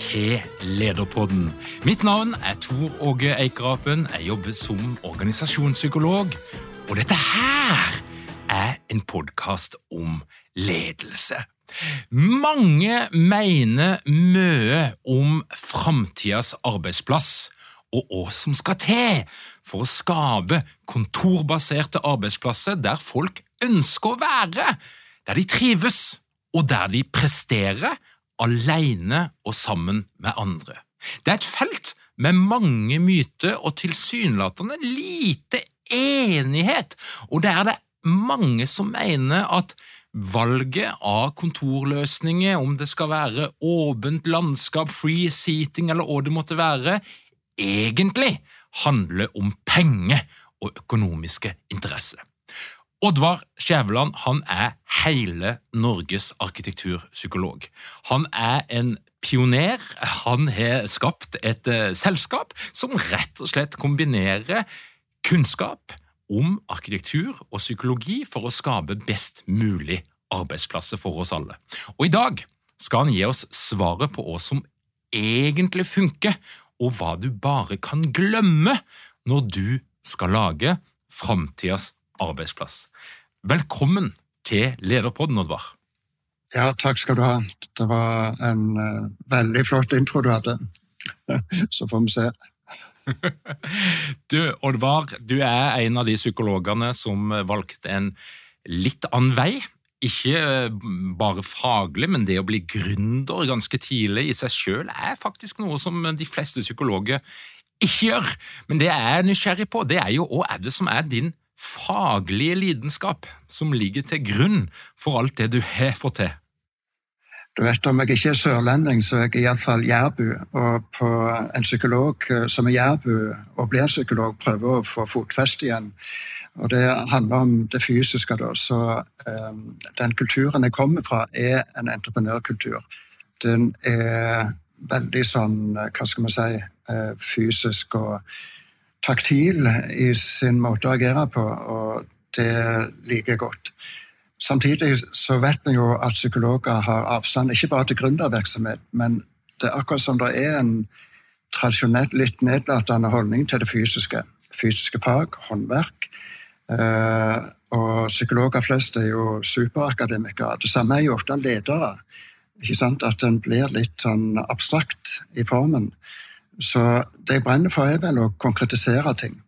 til Lederpodden. Mitt navn er Tor Åge Eikerapen. Jeg jobber som organisasjonspsykolog. Og dette her er en podkast om ledelse. Mange mener mye om framtidas arbeidsplass og hva som skal til for å skape kontorbaserte arbeidsplasser der folk ønsker å være, der de trives og der de presterer alene og sammen med andre. Det er et felt med mange myter og tilsynelatende lite enighet, og det er det mange som mener at valget av kontorløsninger, om det skal være åpent landskap, free seating eller hva det måtte være, egentlig handler om penger og økonomiske interesser. Oddvar Skjæveland er hele Norges arkitekturpsykolog. Han er en pioner. Han har skapt et uh, selskap som rett og slett kombinerer kunnskap om arkitektur og psykologi for å skape best mulig arbeidsplasser for oss alle. Og I dag skal han gi oss svaret på hva som egentlig funker, og hva du bare kan glemme når du skal lage framtidas arbeidsplass. Velkommen til Lederpodden, Oddvar. Ja, takk skal du ha. Det var en uh, veldig flott intro du hadde. Så får vi se. du, Oddvar, du er en av de psykologene som valgte en litt annen vei. Ikke eh, bare faglig, men det å bli gründer ganske tidlig i seg sjøl er faktisk noe som de fleste psykologer ikke gjør. Men det jeg er nysgjerrig på, det er jo hva er det som er din faglige lidenskap som ligger til grunn for alt det du har fått til? Du vet, Om jeg ikke er sørlending, så er jeg iallfall jærbu. Og på en psykolog eh, som er jærbu og blir psykolog, prøver å få fotfeste igjen. Og Det handler om det fysiske. da, så um, Den kulturen jeg kommer fra, er en entreprenørkultur. Den er veldig sånn, hva skal man si, fysisk og taktil i sin måte å agere på, og det liker jeg godt. Samtidig så vet vi jo at psykologer har avstand ikke bare til gründervirksomhet, men det er akkurat som det er en tradisjonelt litt nedlatende holdning til det fysiske. Fysiske fag, håndverk. Eh, og psykologer flest er jo superakademikere. Det samme er jo ofte ledere. At en blir litt sånn abstrakt i formen. Så det jeg brenner for, er vel å konkretisere ting.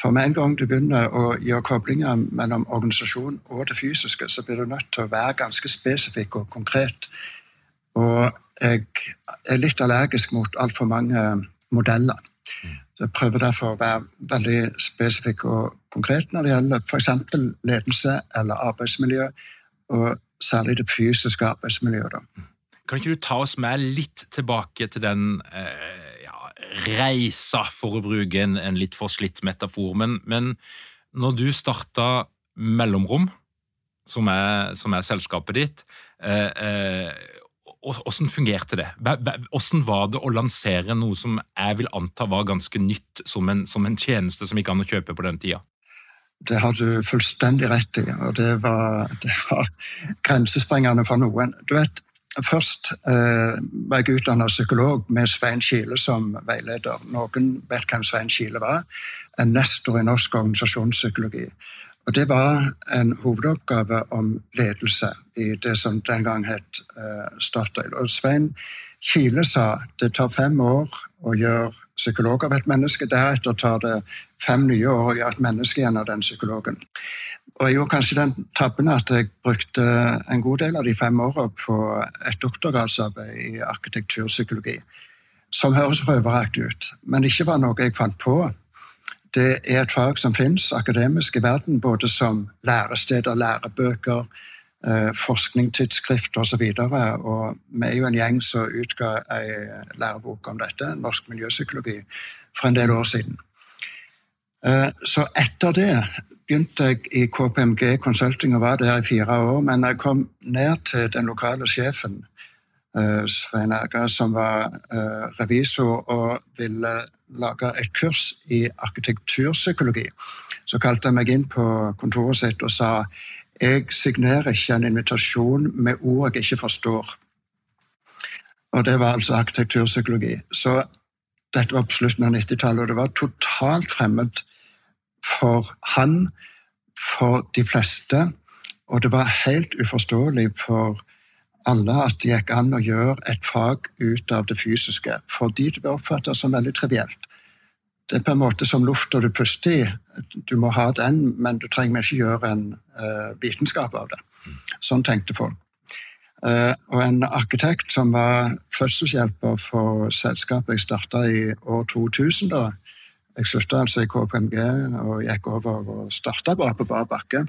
For med en gang du begynner å gjøre koblinger mellom organisasjon og det fysiske, så blir du nødt til å være ganske spesifikk og konkret. Og jeg er litt allergisk mot altfor mange modeller. Jeg prøver derfor å være veldig spesifikk og konkret når det gjelder f.eks. ledelse eller arbeidsmiljø, og særlig det fysiske arbeidsmiljøet. Kan ikke du ta oss med litt tilbake til den eh reisa, for å bruke en, en litt forslitt metafor. Men, men når du starta Mellomrom, som er, som er selskapet ditt, eh, eh, hvordan fungerte det? Hvordan var det å lansere noe som jeg vil anta var ganske nytt, som en, som en tjeneste som gikk an å kjøpe på den tida? Det har du fullstendig rett i, og det var, det var grensesprengende for noen. Du vet, Først eh, var jeg utdannet psykolog med Svein Kile som veileder. Noen vet hvem Svein Kile var. En nestor i norsk organisasjonspsykologi. Og Det var en hovedoppgave om ledelse i det som den gang het eh, Statoil. Og Svein Kile sa det tar fem år å gjøre psykolog av et menneske. Deretter tar det fem nye år å gjøre et menneske igjen av den psykologen. Og jeg gjorde kanskje den tabben at jeg brukte en god del av de fem åra på et doktorgradsarbeid i arkitekturpsykologi, som høres røveraktig ut, men ikke var noe jeg fant på. Det er et fag som fins akademisk i verden, både som læresteder, lærebøker, eh, forskningstidsskrift osv. Og, og vi er jo en gjeng som utga ei lærebok om dette, norsk miljøpsykologi, for en del år siden. Eh, så etter det begynte jeg i KPMG Consulting og var der i fire år. Men jeg kom ned til den lokale sjefen, eh, Svein Erga, som var revisor og ville lage et kurs i arkitekturpsykologi. Så kalte jeg meg inn på kontoret sitt og sa jeg signerer ikke en invitasjon med ord jeg ikke forstår. Og det var altså arkitekturpsykologi. Så dette var på slutten av 90-tallet, og det var totalt fremmed for han, for de fleste, og det var helt uforståelig for alle at det gikk an å gjøre et fag ut av det fysiske, fordi det ble oppfattet som veldig trivielt. Det er på en måte som lufta du puster i. Du må ha den, men du trenger ikke gjøre en uh, vitenskap av det. Sånn tenkte folk. Uh, og en arkitekt som var fødselshjelper for selskapet jeg starta i år 2000, da, jeg slutta altså i KPMG og gikk over og starta bare på bar bakke.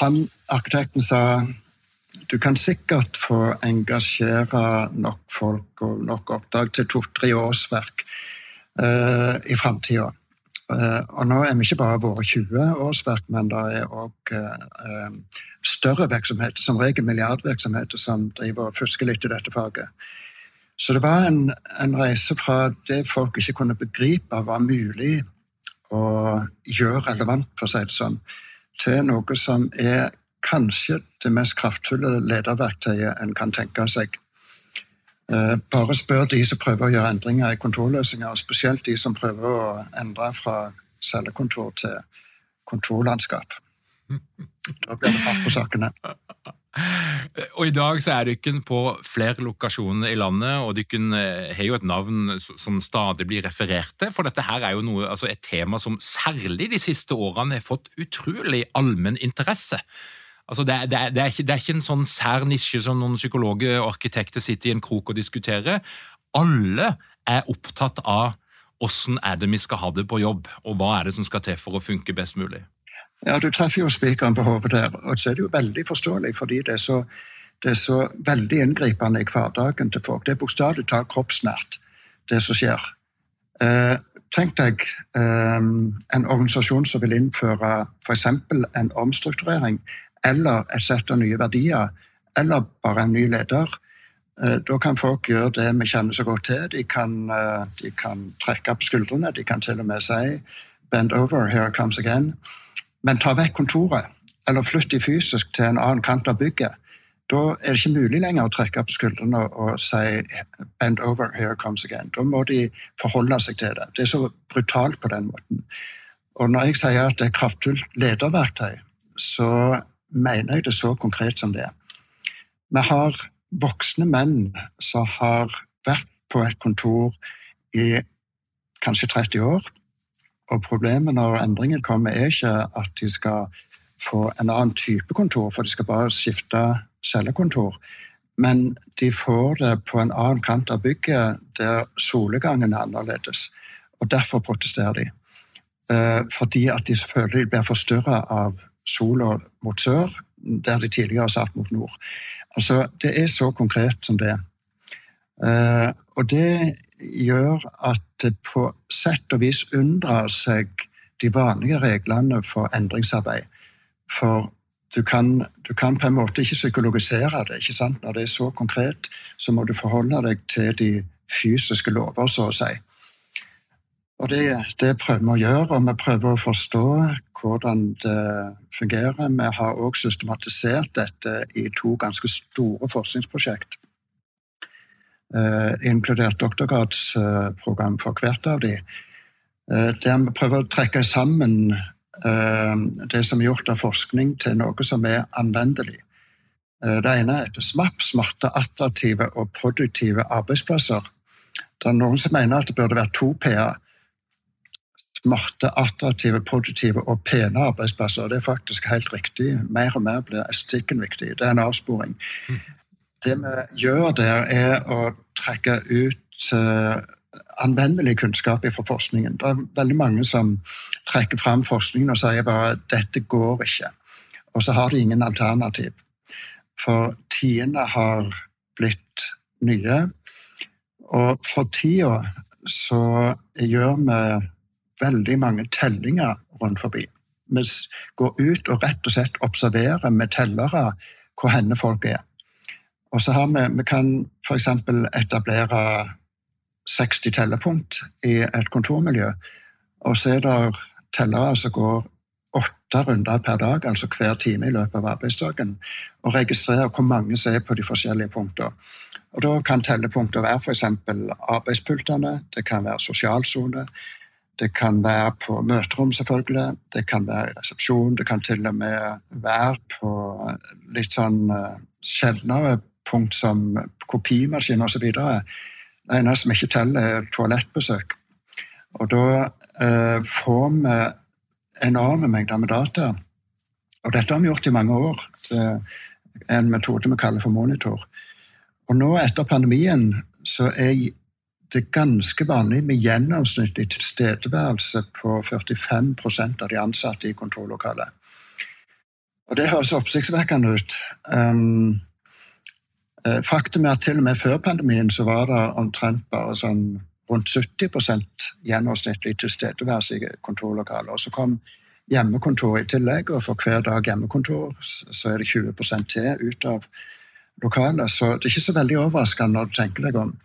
Han, arkitekten sa du kan sikkert få engasjere nok folk og nok oppdrag til to-tre årsverk uh, i framtida. Uh, og nå er vi ikke bare våre 20 årsverk, men det er òg uh, større virksomheter, som regel milliardvirksomheter, som driver og fusker litt i dette faget. Så det var en, en, reise fra det folk ikke kunne begripe var mulig å gjøre relevant, for å si det sånn, til noe som er kanskje det mest kraftfulle lederverktøyet en kan tenke seg. Eh, bare spør de som prøver å gjøre endringer i kontorløsninger, og spesielt de som prøver å endre fra cellekontor til kontorlandskap. Da blir det fart på sakene. Og I dag så er dere på flere lokasjoner i landet, og dere eh, har jo et navn som stadig blir referert til. For dette her er jo noe, altså et tema som særlig de siste årene har fått utrolig allmenn interesse. Altså det, det, det, er ikke, det, er ikke, en sånn sær nisje som noen psykologer og arkitekter sitter i en krok og diskuterer. Alle er opptatt av hvordan er det vi skal ha det på jobb, og hva er det som skal til for å funke best mulig. Ja, Du treffer jo spikeren på hodet der. Og så er det jo veldig forståelig, fordi det er så, er så veldig inngripende i hverdagen til folk. Det er bokstavelig talt kroppsnært, det som skjer. Eh, tenk deg eh, en organisasjon som vil innføre f.eks. en omstrukturering eller et sett av nye verdier, eller bare en ny leder. Eh, da kan folk gjøre det vi kjenner så godt til. De kan, eh, de kan trekke opp skuldrene, de kan til og med si 'bend over, here it comes again'. Men ta vekk kontoret, eller flytt de fysisk til en annen kant av bygget. Da er det ikke mulig lenger å trekke opp skuldrene og si 'bend over, here comes again'. Da må de forholde seg til det. Det er så brutalt på den måten. Og når jeg sier at det er kraftfullt lederverktøy, så mener jeg det så konkret som det. Vi har voksne menn som har vært på et kontor i kanskje 30 år, og problemet når endringen kommer, er ikke at de skal få en annen type kontor, for de skal bare skifte cellekontor. Men de får det på en annen kant av bygget der solegangen er annerledes. Og derfor protesterer de. Eh, fordi at de føler de blir forstyrra av sola mot sør, der de tidligere satt mot nord. Altså, Det er så konkret som det. er. og det gjør at det på sett og vis unndrar seg de vanlige reglene for endringsarbeid. For du kan, du kan, på en måte ikke psykologisere det. ikke sant? Når det er så konkret, så må du forholde deg til de fysiske lover, så å si. Og det, det, prøver vi å gjøre, og vi prøver å forstå hvordan det fungerer. Vi har også systematisert dette i to ganske store forskningsprosjekt. Eh, inkludert doktorgradsprogram for hvert av de. Eh, der vi prøver å trekke sammen eh, det som er gjort av forskning, til noe som er anvendelig. Eh, det ene heter SMAP, smarte, attraktive og produktive arbeidsplasser. Det er noen som mener at det burde være to P-er smarte, attraktive, produktive og pene arbeidsplasser. Det er faktisk helt riktig. Mer og mer blir estetikken viktig. Det er en avsporing. Det vi gjør der, er å trekke ut uh, anvendelig kunnskap fra forskningen. Det er veldig mange som trekker fram forskningen og sier bare dette går ikke. Og så har de ingen alternativ. For tidene har blitt nye. Og for tida så gjør vi veldig mange tellinger rundt forbi. Vi går ut og rett og slett observerer med tellere hvor henne folk er. Og så har vi, vi kan f.eks. etablere 60 tellepunkt i et kontormiljø. Og så er det tellere som går åtte runder per dag, altså hver time i løpet av arbeidsdagen, og registrerer hvor mange som er på de forskjellige punktene. Og Da kan tellepunkter være f.eks. arbeidspultene, det kan være sosialsone, det kan være på møterom, selvfølgelig. Det kan være i resepsjon. Det kan til og med være på litt sånn uh, sjeldnere punkt som kopimaskin osv. Det eneste som ikke teller, er toalettbesøk. Og da uh, får vi enorme mengder med data. Og dette har vi gjort i mange år. Det er en metode vi kaller for monitor. Og nå etter pandemien så er det er ganske vanlig med gjennomsnittlig tilstedeværelse på 45% av de ansatte i kontorlokalet. Og Det høres oppsiktsvekkende ut. Um, faktum er at til og med før pandemien så var det omtrent bare sånn rundt 70% gjennomsnittlig tilstedeværelse i kontorlokalet. Og så kom hjemmekontor i tillegg, og for hver dag hjemmekontor så er det 20 til ut av lokalet. Så det er ikke så veldig overraskende når du tenker deg om.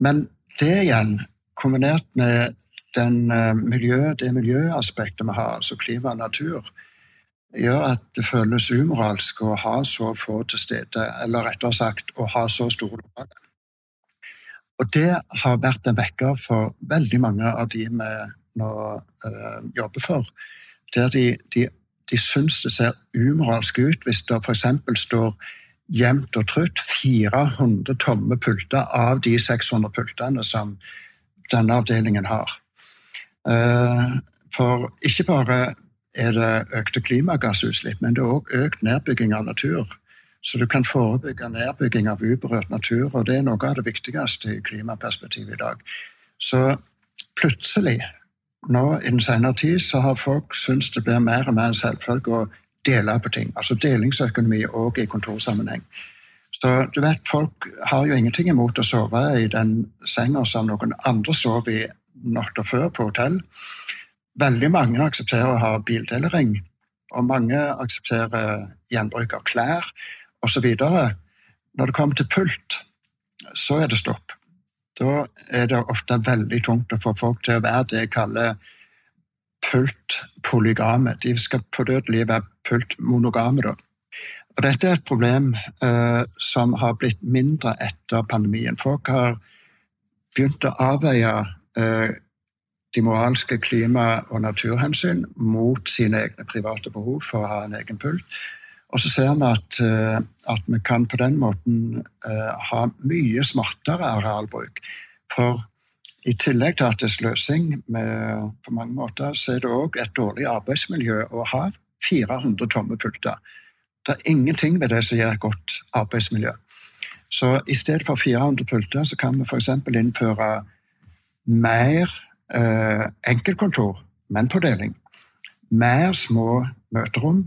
Men det igjen, kombinert med den, miljø, det miljøaspektet vi har, altså klima og natur, gjør at det føles umoralsk å ha så få til stede, eller rettere sagt å ha så store lokaler. Og det har vært en vekker for veldig mange av de vi nå øh, jobber for. Der de, de, de syns det ser umoralsk ut hvis det f.eks. står jevnt og trutt 400 tomme pulter av de 600 pultene som denne avdelingen har. Eh, for ikke bare er det økte klimagassutslipp, men det er òg økt nedbygging av natur. Så du kan forebygge nedbygging av uberørt natur, og det er noe av det viktigste i klimaperspektivet i dag. Så plutselig, nå i den senere tid, så har folk syntes det blir mer og mer en selvfølge å dele på ting. Altså delingsøkonomi òg i kontorsammenheng. Så du vet, Folk har jo ingenting imot å sove i den senga som noen andre sov i natta før på hotell. Veldig mange aksepterer å ha bildelering, og mange aksepterer gjenbruk av klær osv. Når det kommer til pult, så er det stopp. Da er det ofte veldig tungt å få folk til å være det jeg kaller pult-polygame. De skal på dødelig være pult-monogame. da. Og dette er et problem eh, som har blitt mindre etter pandemien. Folk har begynt å avveie eh, de moralske klima- og naturhensyn mot sine egne private behov for å ha en egen pult. Og så ser vi at, eh, at vi kan på den måten eh, ha mye smartere arealbruk. For i tillegg til at det er sløsing med, på mange måter, så er det òg et dårlig arbeidsmiljø å ha 400 tomme pulter. Det er ingenting ved det som gir et godt arbeidsmiljø. Så i stedet for 400 pulter så kan vi f.eks. innføre mer eh, enkeltkontor, men på deling. Mer små møterom,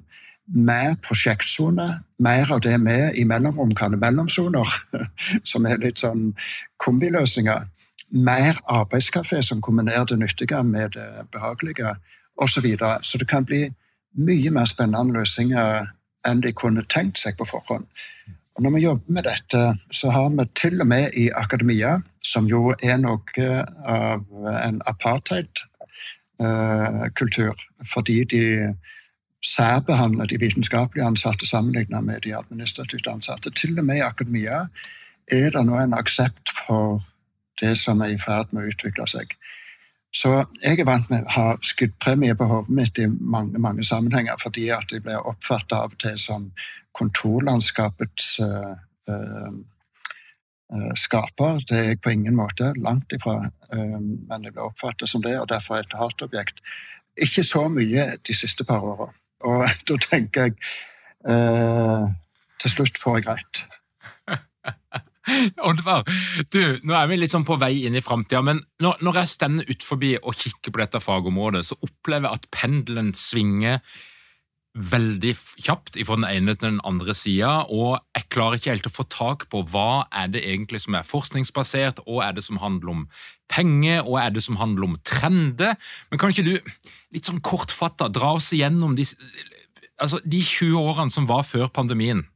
mer prosjektsone, mer av det vi i mellomrom kaller mellomsoner, som er litt sånn kombiløsninger mer arbeidskafé som kombinerer det nyttige med det behagelige, osv. Så, videre. så det kan bli mye mer spennende løsninger enn de kunne tenkt seg på forhånd. Og når vi jobber med dette, så har vi til og med i akademia, som jo er noe av en apartheid-kultur, fordi de særbehandler de vitenskapelige ansatte sammenlignet med de administrativt ansatte. Til og med i akademia er det nå en aksept for det som er i ferd med å utvikle seg. Så jeg er vant med å ha skuddpremie på hodet mitt i mange mange sammenhenger, fordi at jeg blir oppfattet av og til som kontorlandskapets uh, uh, skaper. Det er jeg på ingen måte. Langt ifra. Uh, men jeg blir oppfattet som det, og derfor et hatobjekt. Ikke så mye de siste par åra. Og da tenker jeg Til slutt får jeg rett. Oddvar, du, nå er vi litt sånn på vei inn i framtida, men når, når jeg stender forbi og kikker på dette fagområdet, så opplever jeg at pendelen svinger veldig kjapt fra den ene til den andre sida, og jeg klarer ikke helt å få tak på hva er det egentlig som er forskningsbasert, og er det som handler om penger, og er det som handler om trender? Men kan ikke du litt sånn kortfatta dra oss igjennom de, altså de 20 årene som var før pandemien?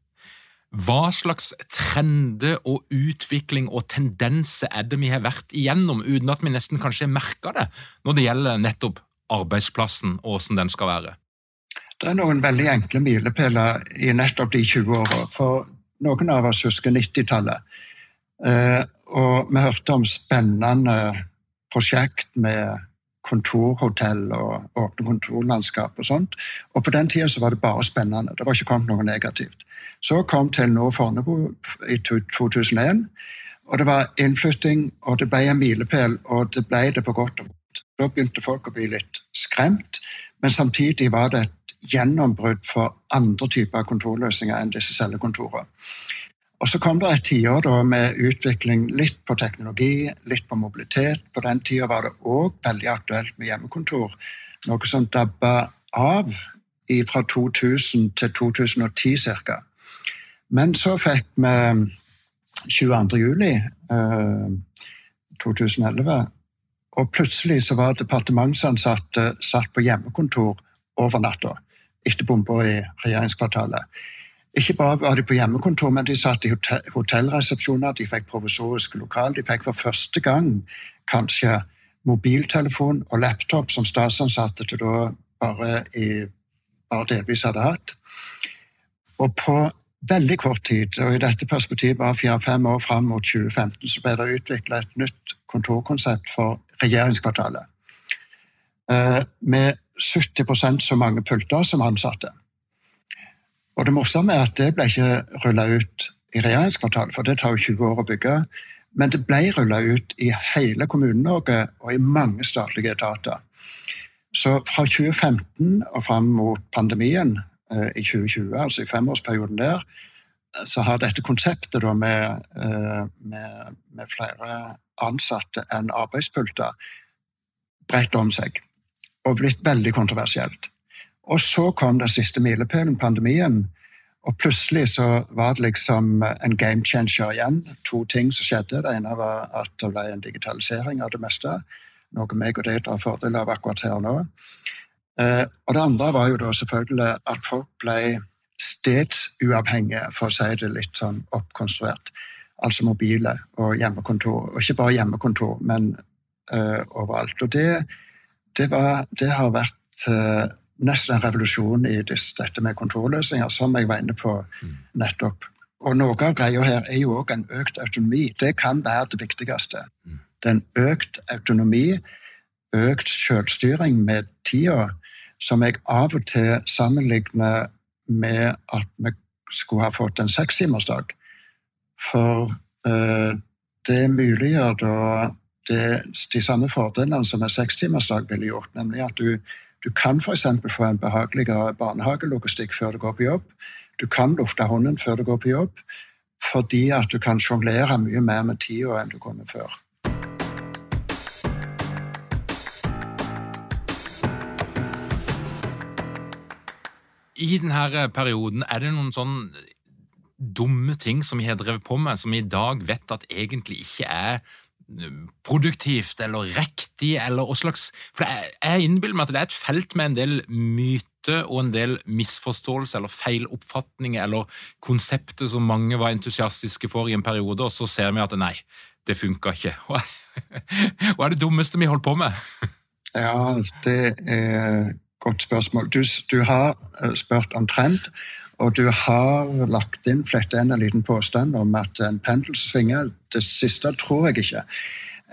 Hva slags trender og utvikling og tendenser er det vi har vært igjennom, uten at vi nesten kanskje merker det, når det gjelder nettopp arbeidsplassen og hvordan den skal være? Det er noen veldig enkle milepæler i nettopp de 20 åra. For noen av oss husker 90-tallet. Eh, og vi hørte om spennende prosjekt med kontorhotell og åpne kontorlandskap og sånt. Og på den tida var det bare spennende. Det var ikke kommet noe negativt. Så kom Telenor Fornebu i 2001, og det var innflytting, og det ble en milepæl, og det ble det på godt og vondt. Da begynte folk å bli litt skremt, men samtidig var det et gjennombrudd for andre typer kontorløsninger enn disse cellekontorene. Og Så kom det et tiår med utvikling litt på teknologi, litt på mobilitet. På den tida var det òg veldig aktuelt med hjemmekontor, noe som dabba av fra 2000 til 2010 ca. Men så fikk vi 22. juli eh, 2011, og plutselig så var departementsansatte satt på hjemmekontor over natta etter bomba i regjeringskvartalet. Ikke bare var de på hjemmekontor, men de satt i hotellresepsjoner, de fikk provisoriske lokal. De fikk for første gang kanskje mobiltelefon og laptop som statsansatte til da bare, i, bare delvis hadde hatt. Og på veldig kort tid, og i dette perspektivet bare fire-fem år fram mot 2015, så ble det utvikla et nytt kontorkonsept for regjeringskvartalet. Eh, med 70% så mange pulter som ansatte. Og det morsomme er at det ble ikke rulla ut i regjeringskvartalet, for det tar jo 20 år å bygge. Men det ble rulla ut i hele Kommune-Norge og i mange statlige etater. Så fra 2015 og fram mot pandemien i 2020, altså i femårsperioden der, så har dette konseptet da med, eh, med, med flere ansatte enn arbeidspulter bredt om seg og blitt veldig kontroversielt. Og så kom den siste milepælen, pandemien. Og plutselig så var det liksom en game changer igjen. To ting som skjedde. Det ene var at det ble en digitalisering av det meste. Noe meg og deg drar fordel av akkurat her nå. Eh, og det andre var jo da selvfølgelig at folk ble stedsuavhengige, for å si det litt sånn oppkonstruert. Altså mobile og hjemmekontor. Og ikke bare hjemmekontor, men uh, overalt. Og det, det, var, det har vært uh, nesten en revolusjon i dette med kontorløsninger, som jeg var inne på mm. nettopp. Og noe av greia her er jo òg en økt autonomi. Det kan være det viktigste. Mm. Det er en økt autonomi, økt selvstyring med tida, som jeg av og til sammenligner med at vi skulle ha fått en sekstimersdag. For eh, det muliggjør da det, de samme fordelene som en sekstimersdag ville gjort, nemlig at du du kan f.eks. få en behageligere barnehagelogistikk før du går på jobb. Du kan lufte hånden før du går på jobb, fordi at du kan sjonglere mye mer med tida enn du kunne før. I denne perioden, er det noen sånn dumme ting som vi har drevet på med, som vi i dag vet at egentlig ikke er produktivt eller riktig, eller hva slags For jeg innbiller meg at det er et felt med en del myter og en del misforståelser eller feiloppfatninger eller konsepter som mange var entusiastiske for i en periode, og så ser vi at nei, det funka ikke. Hva er det dummeste vi holdt på med? Ja, det er et godt spørsmål. Du, du har eh, spurt om trend, og du har lagt inn fletta en liten påstand om at en pendel svinger. Det siste tror jeg ikke.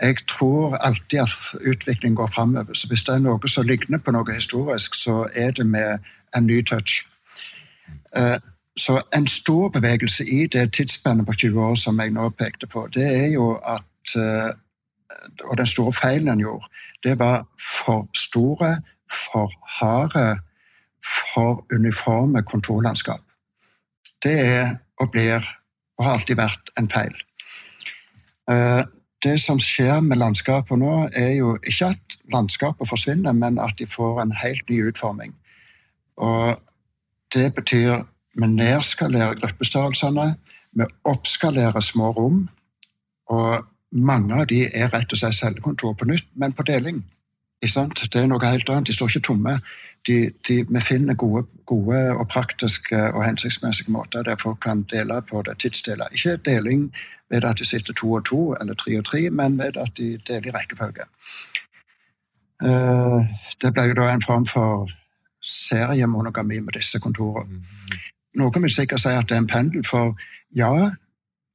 Jeg tror alltid at utvikling går framover. Så hvis det er noe som ligner på noe historisk, så er det med en ny touch. Eh, så en stor bevegelse i det tidsspennet på 20 år som jeg nå pekte på, det er jo at eh, Og den store feilen en gjorde, det var for store, for harde, for uniforme kontorlandskap. Det er og blir og har alltid vært en feil. Eh, det som skjer med landskapet nå, er jo ikke at landskapet forsvinner, men at de får en helt ny utforming. Og det betyr vi nedskalerer gruppestørrelsene, vi oppskalerer små rom. Og mange av de er rett og slett cellekontor på nytt, men på deling. Det er noe helt annet. De står ikke tomme de, de, vi finner gode, gode, og praktiske og hensiktsmessige måter der folk kan dele på det. Tidsdele. Ikke deling ved at de sitter to og to eller tre og tre, men ved at de deler i rekkefølge. Uh, det ble jo da en form for seriemonogami med disse kontorene. Noen vil sikkert si at det er en pendel, for ja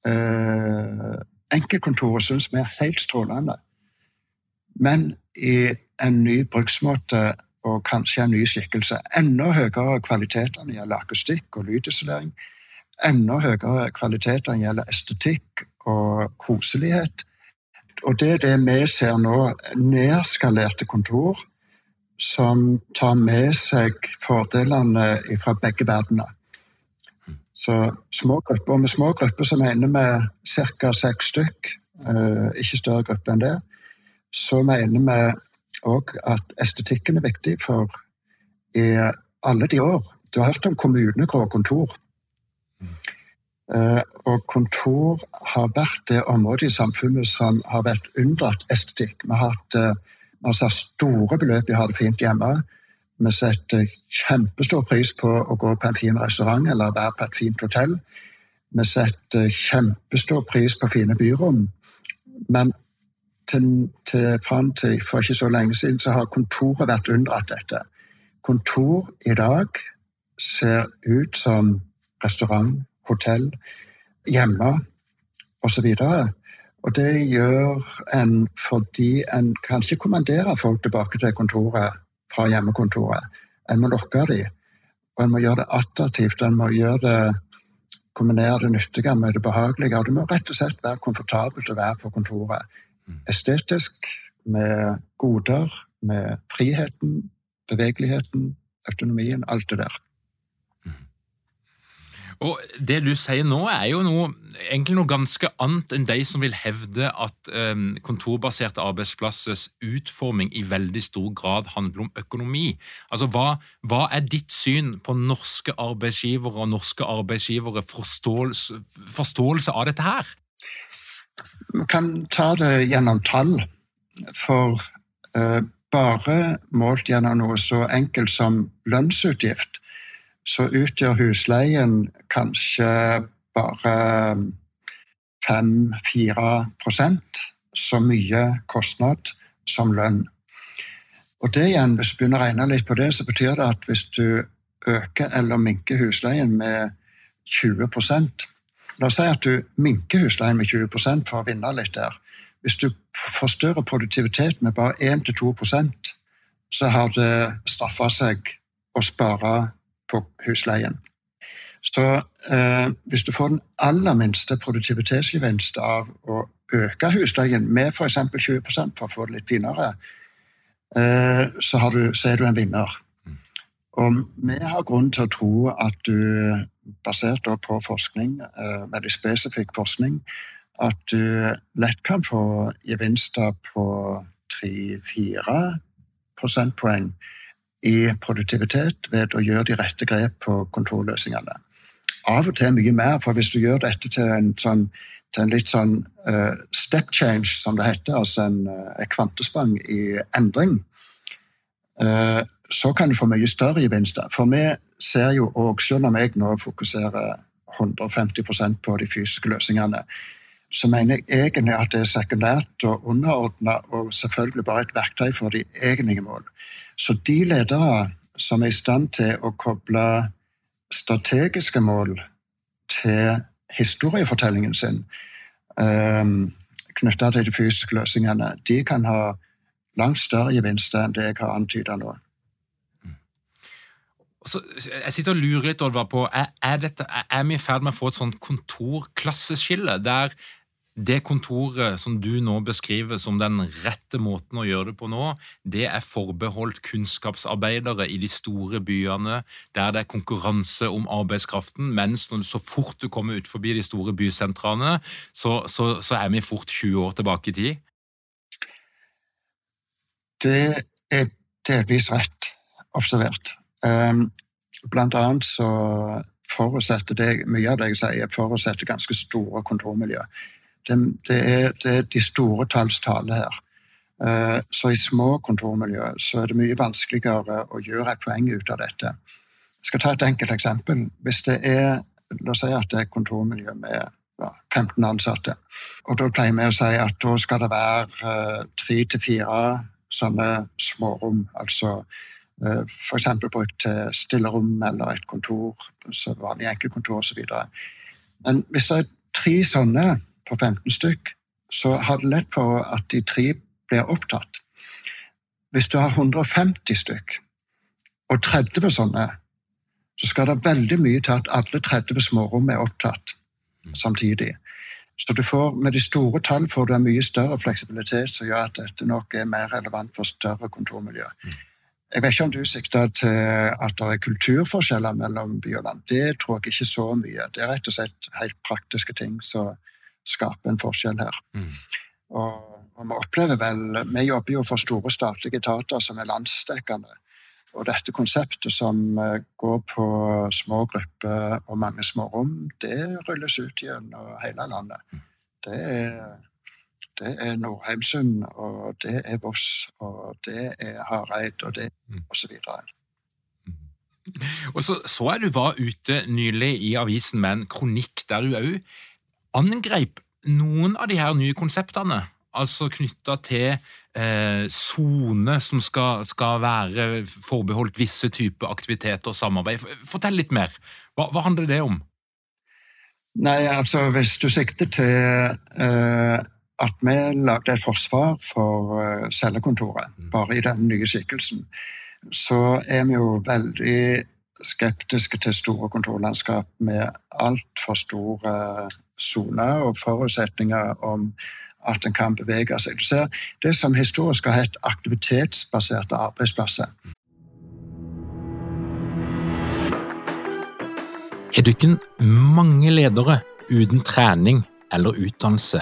uh, Enkeltkontoret syns vi er helt strålende, men i en ny bruksmåte og kanskje en ny skikkelse. Enda høyere kvalitet når det gjelder akustikk og lydisolering. Enda høyere kvalitet når det gjelder estetikk og koselighet. Og det er det vi ser nå, nedskalerte kontor som tar med seg fordelene fra begge verdener. Så små grupper, og med små grupper så mener vi ca. seks stykk, eh, ikke større grupper enn det. Så mener vi òg at estetikken er viktig, for i alle de år Du har hørt om kommunegrå kontor. Mm. Uh, og kontor har vært det området i samfunnet som har vært unndratt estetikk. Vi har hatt uh, store beløp i å ha det fint hjemme. Vi setter kjempestor pris på å gå på en fin restaurant eller være på et fint hotell. Vi setter kjempestor pris på fine byrom. Men til, til, fram til for ikke så lenge siden så har kontoret vært unndratt dette. Kontor i dag ser ut som restaurant, hotell, hjemme osv. Og, og det gjør en fordi en kan ikke kommandere folk tilbake til kontoret fra hjemmekontoret. En må lokke dem, og en må gjøre det attraktivt. En må gjøre det kombinere det nyttige med det behagelige. Og det må rett og slett være komfortabelt å være på kontoret. Estetisk, med goder, med friheten, bevegeligheten, autonomien, alt det der. Mm. Og Det du sier nå, er jo noe, egentlig noe ganske annet enn de som vil hevde at um, kontorbaserte arbeidsplassers utforming i veldig stor grad handler om økonomi. Altså, Hva, hva er ditt syn på norske arbeidsgivere og norske arbeidsgivere forståelse, forståelse av dette her? Vi kan ta det gjennom tall, for eh, bare målt gjennom noe så enkelt som lønnsutgift, så utgjør husleien kanskje bare 5-4% så mye kostnad som lønn. Og det igjen, Hvis du begynner å regne litt på det, så betyr det at hvis du øker eller minker husleien med 20 La oss si at du minker husleien med 20 for å vinne litt der. Hvis du forstørrer produktivitet med bare 1-2% så har det straffa seg å spare på husleien. Så eh, hvis du får den aller minste produktivitetsgevinst av å øke husleien med f.eks. 20 for å få det litt finere, eh, så, du, så er du en vinner. Og vi har grunn til å tro at du, basert på forskning, eh, veldig spesifikk forskning, at du lett kan få gevinster på 3-4 prosentpoeng i produktivitet ved å gjøre de rette grep på kontorløsningene. Av og til mye mer, for hvis du gjør dette til en, sånn, til en litt sånn uh, step change, som det heter, altså en, uh, et kvantesprang i endring, uh, så kan du få mye større gevinster. For vi ser jo selv om jeg nå fokuserer 150% på de fysiske løsningene, så mener jeg egentlig at det er sekundært og underordna og selvfølgelig bare et verktøy for de egentlige mål. Så de ledere som er i stand til å koble strategiske mål til historiefortellingen sin, um, knytta til de fysiske løsningene, de kan ha langt større gevinster enn det jeg har antyda nå. Så jeg sitter og lurer litt Oliver, på, er, dette, er vi i ferd med å få et sånt kontorklasseskille, der det kontoret som du nå beskriver som den rette måten å gjøre det på nå, det er forbeholdt kunnskapsarbeidere i de store byene, der det er konkurranse om arbeidskraften, mens når, så fort du kommer ut forbi de store bysentrene, så, så, så er vi fort 20 år tilbake i tid? Det er delvis rett observert. Ehm, blant annet så forutsetter det, mye av det jeg sier, forutsetter ganske store kontormiljø. Det, det, er, det er, de store talls tale her. Ehm, så i små kontormiljø så er det mye vanskeligere å gjøre et poeng ut av dette. Jeg skal ta et enkelt eksempel. Hvis det er La oss si at det er et kontormiljø med ja, 15 ansatte. Og da pleier vi å si at da skal det være eh, tre til fire sånne smårom. Altså F.eks. brukt til stillerom eller et kontor, vanlig enkeltkontor osv. Men hvis det er tre sånne på 15 stykk, så har det lett for at de tre blir opptatt. Hvis du har 150 stykk og 30 sånne, så skal det veldig mye til at alle 30 smårom er opptatt samtidig. Så du får, med de store tall får du en mye større fleksibilitet som gjør at dette nok er mer relevant for større kontormiljø. Jeg vet ikke om du sikter til at det er kulturforskjeller mellom by og land. Det tror jeg ikke så mye. Det er rett og slett helt praktiske ting som skaper en forskjell her. Mm. Og, og, vi opplever vel Vi jobber jo for store statlige etater som er landsdekkende. Og dette konseptet som eh, går på små grupper og mange små rom, det rulles ut gjennom hele landet. Mm. Det er det er Norheimsund, og det er Voss, og det er Hareid, og det osv. og så videre. Og så så jeg du var ute nylig i avisen med en kronikk der du òg angrep noen av de her nye konseptene. Altså knytta til sone eh, som skal, skal, være forbeholdt visse typer aktiviteter og samarbeid. Fortell litt mer. Hva, hva handler det om? Nei, altså Hvis du sikter til eh, at vi lagde et forsvar for eh, cellekontoret, mm. bare i den nye skikkelsen, så er vi jo veldig skeptiske til store kontorlandskap med altfor store soner og forutsetninger om at en kan bevege seg. Du ser, Det som historisk har hett aktivitetsbaserte arbeidsplasser. Har dere mange ledere uten trening eller utdannelse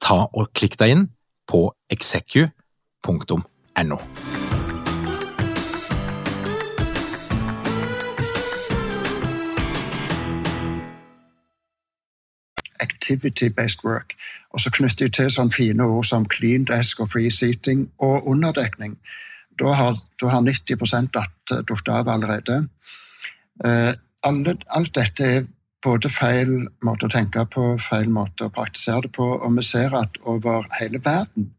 ta og klikk deg inn på execu.no. Activity-based work. Og så knytter jeg til sånne fine ord som clean desk og free seating og underdekning. Da har, da har 90 datt av allerede. Uh, alle, alt dette er både feil måte å tenke på, feil måte å praktisere det på, og vi ser at over hele verden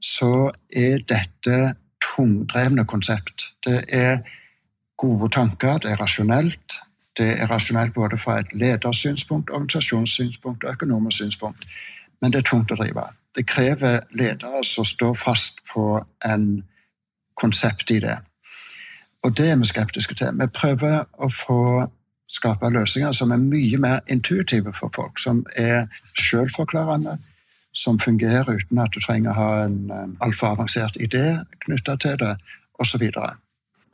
så er dette tungdrevne konsept. Det er gode tanker, det er rasjonelt. Det er rasjonelt både fra et ledersynspunkt, organisasjonssynspunkt og økonomisk synspunkt, men det er tungt å drive. Det krever ledere som står fast på en konsept i det. Og det er vi skeptiske til. Vi prøver å få skape løsninger som er mye mer intuitive for folk, som er selvforklarende, som fungerer uten at du trenger å ha en altfor avansert idé knytta til det, osv.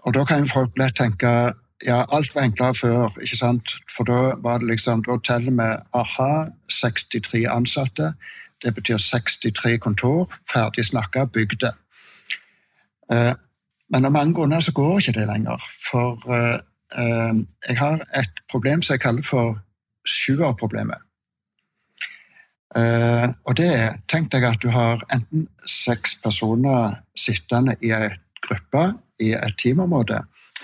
Og da kan folk lett tenke ja, alt var enklere før, ikke sant? For da var det liksom, da teller vi aha, 63 ansatte. Det betyr 63 kontor, ferdig snakka, bygde. Eh, men av mange grunner så går ikke det lenger. For eh, jeg har et problem som jeg kaller for sjuerproblemet. Uh, og det er Tenk deg at du har enten seks personer sittende i en gruppe i et teamområde,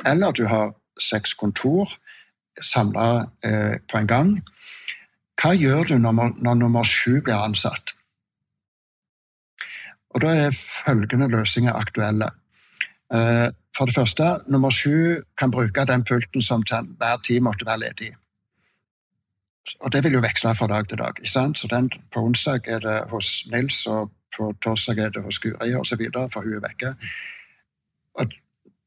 eller du har seks kontor samla eh, på en gang. Hva gjør du når, når nummer sju blir ansatt? Og Da er følgende løsninger aktuelle. For det første, nummer sju kan bruke den pulten som til enhver tid måtte være ledig. Og det vil jo veksle fra dag til dag. ikke sant? Så den, På onsdag er det hos Nils, og på torsdag er det hos Guri osv., for hun er vekke. Og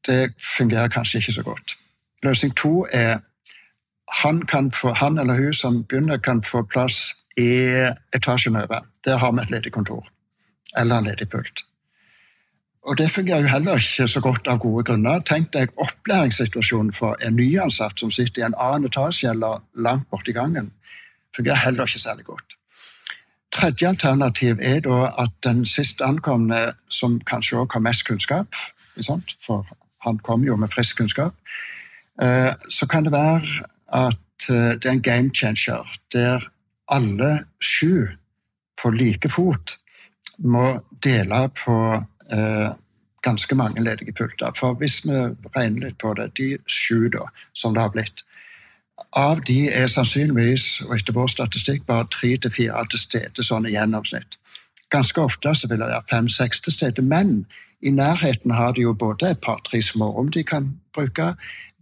det fungerer kanskje ikke så godt. Løsning to er han, få, han eller hun som begynner, kan få plass i etasjen over. Der har vi et ledig kontor. Eller en ledig pult. Og Det fungerer jo heller ikke så godt av gode grunner. Tenk deg opplæringssituasjonen for en nyansatt som sitter i en annen etasje eller langt borti gangen. fungerer heller ikke særlig godt. Tredje alternativ er da at den sist ankomne, som kanskje også har mest kunnskap, for han kommer jo med frisk kunnskap, eh, så kan det være at eh, det er en game changer der alle sju på like fot må dele på eh, ganske mange ledige pulter. For hvis vi regner litt på det, de sju da, som det har blitt Av de er sannsynligvis, og etter vår statistikk, bare tre til fire til stede sånn i gjennomsnitt. Ganske ofte så vil det være fem-seks til stede, men i nærheten har de jo både et par-tre smårom de kan bruke,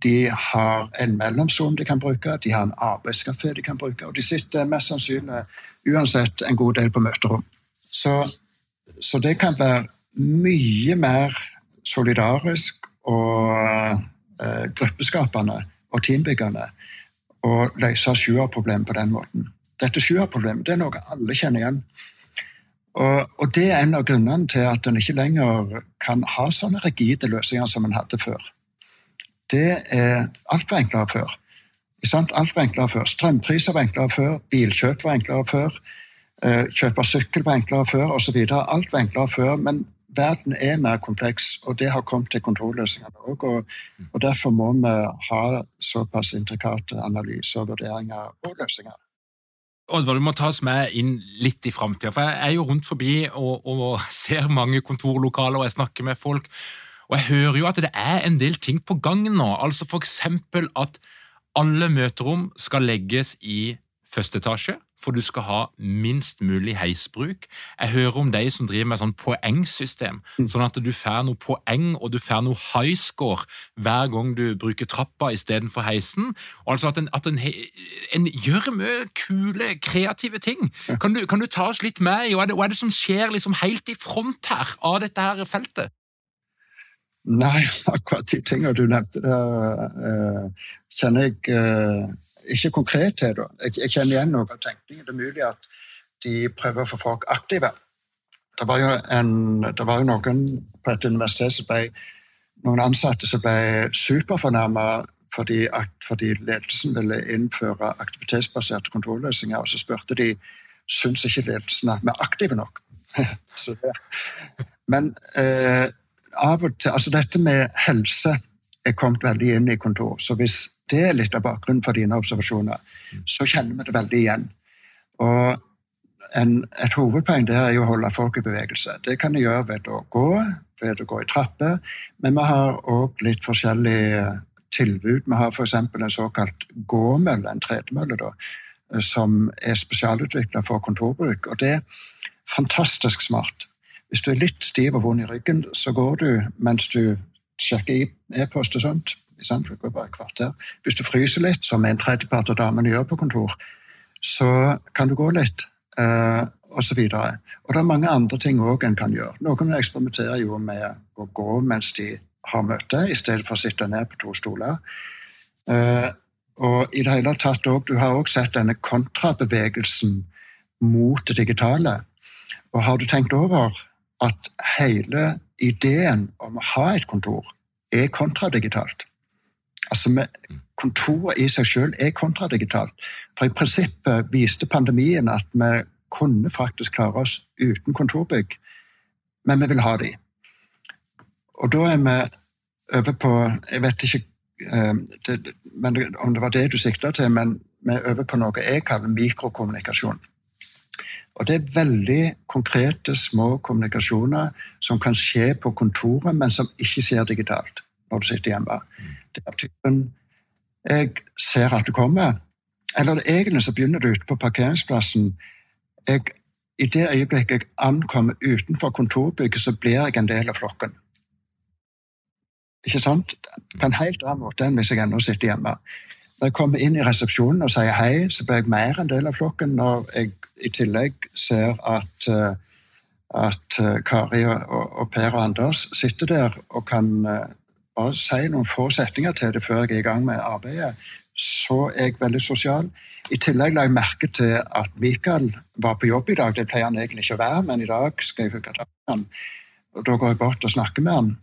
de har en mellomsone de kan bruke, de har en arbeidskafé de kan bruke, og de sitter mest sannsynlig uansett en god del på møterom. Så, så det kan være mye mer solidarisk og eh, gruppeskapende og teambyggende å løse sjuerproblemet på den måten. Dette sjuerproblemet er noe alle kjenner igjen. Og, og, det er en av grunnene til at en ikke lenger kan ha sånne rigide løsninger som en hadde før. Det er altfor enklere før. Alt var enklere før. Strømpriser var enklere før, bilkjøp var enklere før, eh, kjøp av sykkel var enklere før osv. Alt var enklere før, men verden er mer kompleks, og det har kommet til kontrolløsningene òg. Og, og, derfor må vi ha såpass intrikate analyser, vurderinger og løsninger. Oddvar, du må ta oss med inn litt i framtida. For jeg er jo rundt forbi og, og, ser mange kontorlokaler, og jeg snakker med folk. Og jeg hører jo at det er en del ting på gang nå. Altså eksempel at alle møterom skal legges i første etasje for du skal ha minst mulig heisbruk. Jeg hører om de som driver med sånn poengsystem, mm. sånn at du får noe poeng og du får noe high score hver gang du bruker trappa istedenfor heisen. Altså at en, at en, en gjør mye kule, kreative ting. Kan du, kan du, ta oss litt med i hva, hva er det som skjer liksom helt i front her av dette her feltet? Nei, akkurat de tingene du nevnte der, uh, kjenner jeg uh, ikke konkret til. Jeg, kjenner igjen noe av tenkningen. Det er mulig at de prøver å få folk aktive. Det var jo, en, det var jo noen på et universitet som ble noen ansatte som ble superfornærma fordi, fordi, ledelsen ville innføre aktivitetsbaserte kontrolløsninger. Og så spurte de syns ikke ledelsen at vi er aktive nok. Men eh, av og til Altså, dette med helse er kommet veldig inn i kontor. Så hvis det er litt av bakgrunnen for dine observasjoner, så kjenner vi det veldig igjen. Og en, et hovedpoeng der er jo å holde folk i bevegelse. Det kan de gjøre ved å gå, ved å gå i trapper, men vi har òg litt forskjellige tilbud. Vi har f.eks. en såkalt gåmølle, en tredemølle, som er spesialutvikla for kontorbruk. Og det er fantastisk smart. Hvis du er litt stiv og vond i ryggen, så går du mens du sjekker e-post og sånt. Det går bare et kvarter. Hvis du fryser litt, som en tredjepart av damene gjør på kontor, så kan du gå litt. Uh, og så videre. Og det er mange andre ting òg en kan gjøre. Noen eksperimenterer jo med å gå mens de har møte, i stedet for å sitte ned på to stoler. Uh, og i det hele tatt også, Du har òg sett denne kontrabevegelsen mot det digitale. Og har du tenkt over at hele ideen om å ha et kontor er kontradigitalt. Altså, med, Kontoret i seg selv er kontradigitalt. For i prinsippet viste pandemien at vi kunne faktisk klare oss uten kontorbygg, men vi vil ha de. Og da er vi over på Jeg vet ikke eh, det, om det var det du sikta til, men vi er over på noe jeg kaller mikrokommunikasjon. Og Det er veldig konkrete, små kommunikasjoner som kan skje på kontoret, men som ikke skjer digitalt når du sitter hjemme. Det er typen Jeg ser at du kommer. Eller egentlig så begynner du ute på parkeringsplassen. Jeg, I det øyeblikket jeg ankommer utenfor kontorbygget, så blir jeg en del av flokken. Ikke sant? På en helt annen måte enn hvis jeg ennå sitter hjemme. Når jeg kommer inn i resepsjonen og sier hei, så blir jeg mer en del av flokken. Når jeg i tillegg ser at, eh, at eh, Kari og, Per og Anders sitter der og kan eh, bare si noen få setninger til det før jeg er i gang med arbeidet, så er jeg veldig sosial. I tillegg la jeg merke til at Mikael var på jobb i dag. Det pleier han egentlig ikke å være, men i dag skal jeg hooke tak i han. Og Da går jeg bort og snakker med han.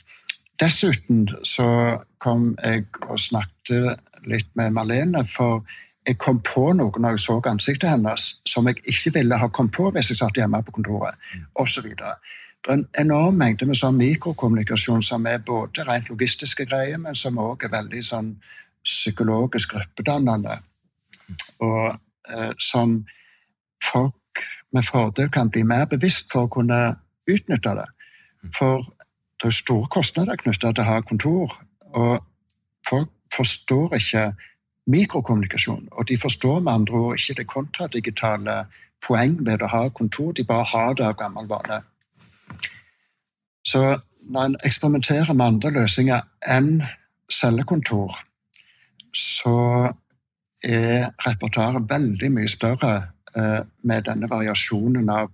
Dessuten så kom jeg og snakket litt med Marlene, for jeg kom på noe når jeg så ansiktet hennes som jeg ikke ville ha kommet på hvis jeg satt hjemme på kontoret, osv. Det er en enorm mengde med sånn mikrokommunikasjon som er både rent logistiske greier, men som også er veldig sånn psykologisk gruppedannende. Og eh, som folk med fordel kan bli mer bevisst for å kunne utnytte det. For det er store kostnader knyttet til å ha kontor, og forstår ikke mikrokommunikasjon. Og de forstår med andre ord ikke det kontradigitale poeng ved å ha kontor, de bare har det av gammel vane. Så når en eksperimenterer med andre løsninger enn cellekontor, så er repertoaret veldig mye større eh, med denne variasjonen av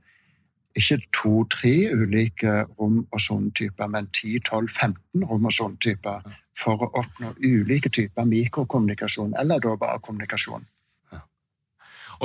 ikke to-tre ulike rom- og sånne typer, men 10-12-15 rom- og sånne typer for å oppnå ulike typer mikrokommunikasjon, eller da bare kommunikasjon.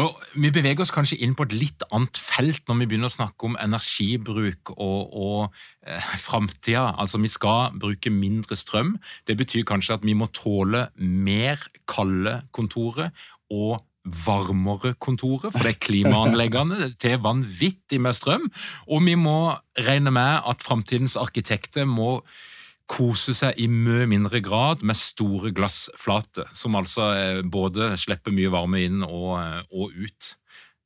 Og Vi beveger oss kanskje inn på et litt annet felt når vi begynner å snakke om energibruk og, og eh, framtida. Altså, vi skal bruke mindre strøm. Det betyr kanskje at vi må tåle mer kalde kontorer og varmere kontoret, for det er klimaanleggene til vanvittig med strøm. Og vi må regne med at framtidens arkitekter må kose seg i mye mindre grad med store glassflater, som altså eh, både slipper mye varme inn og, eh, og ut.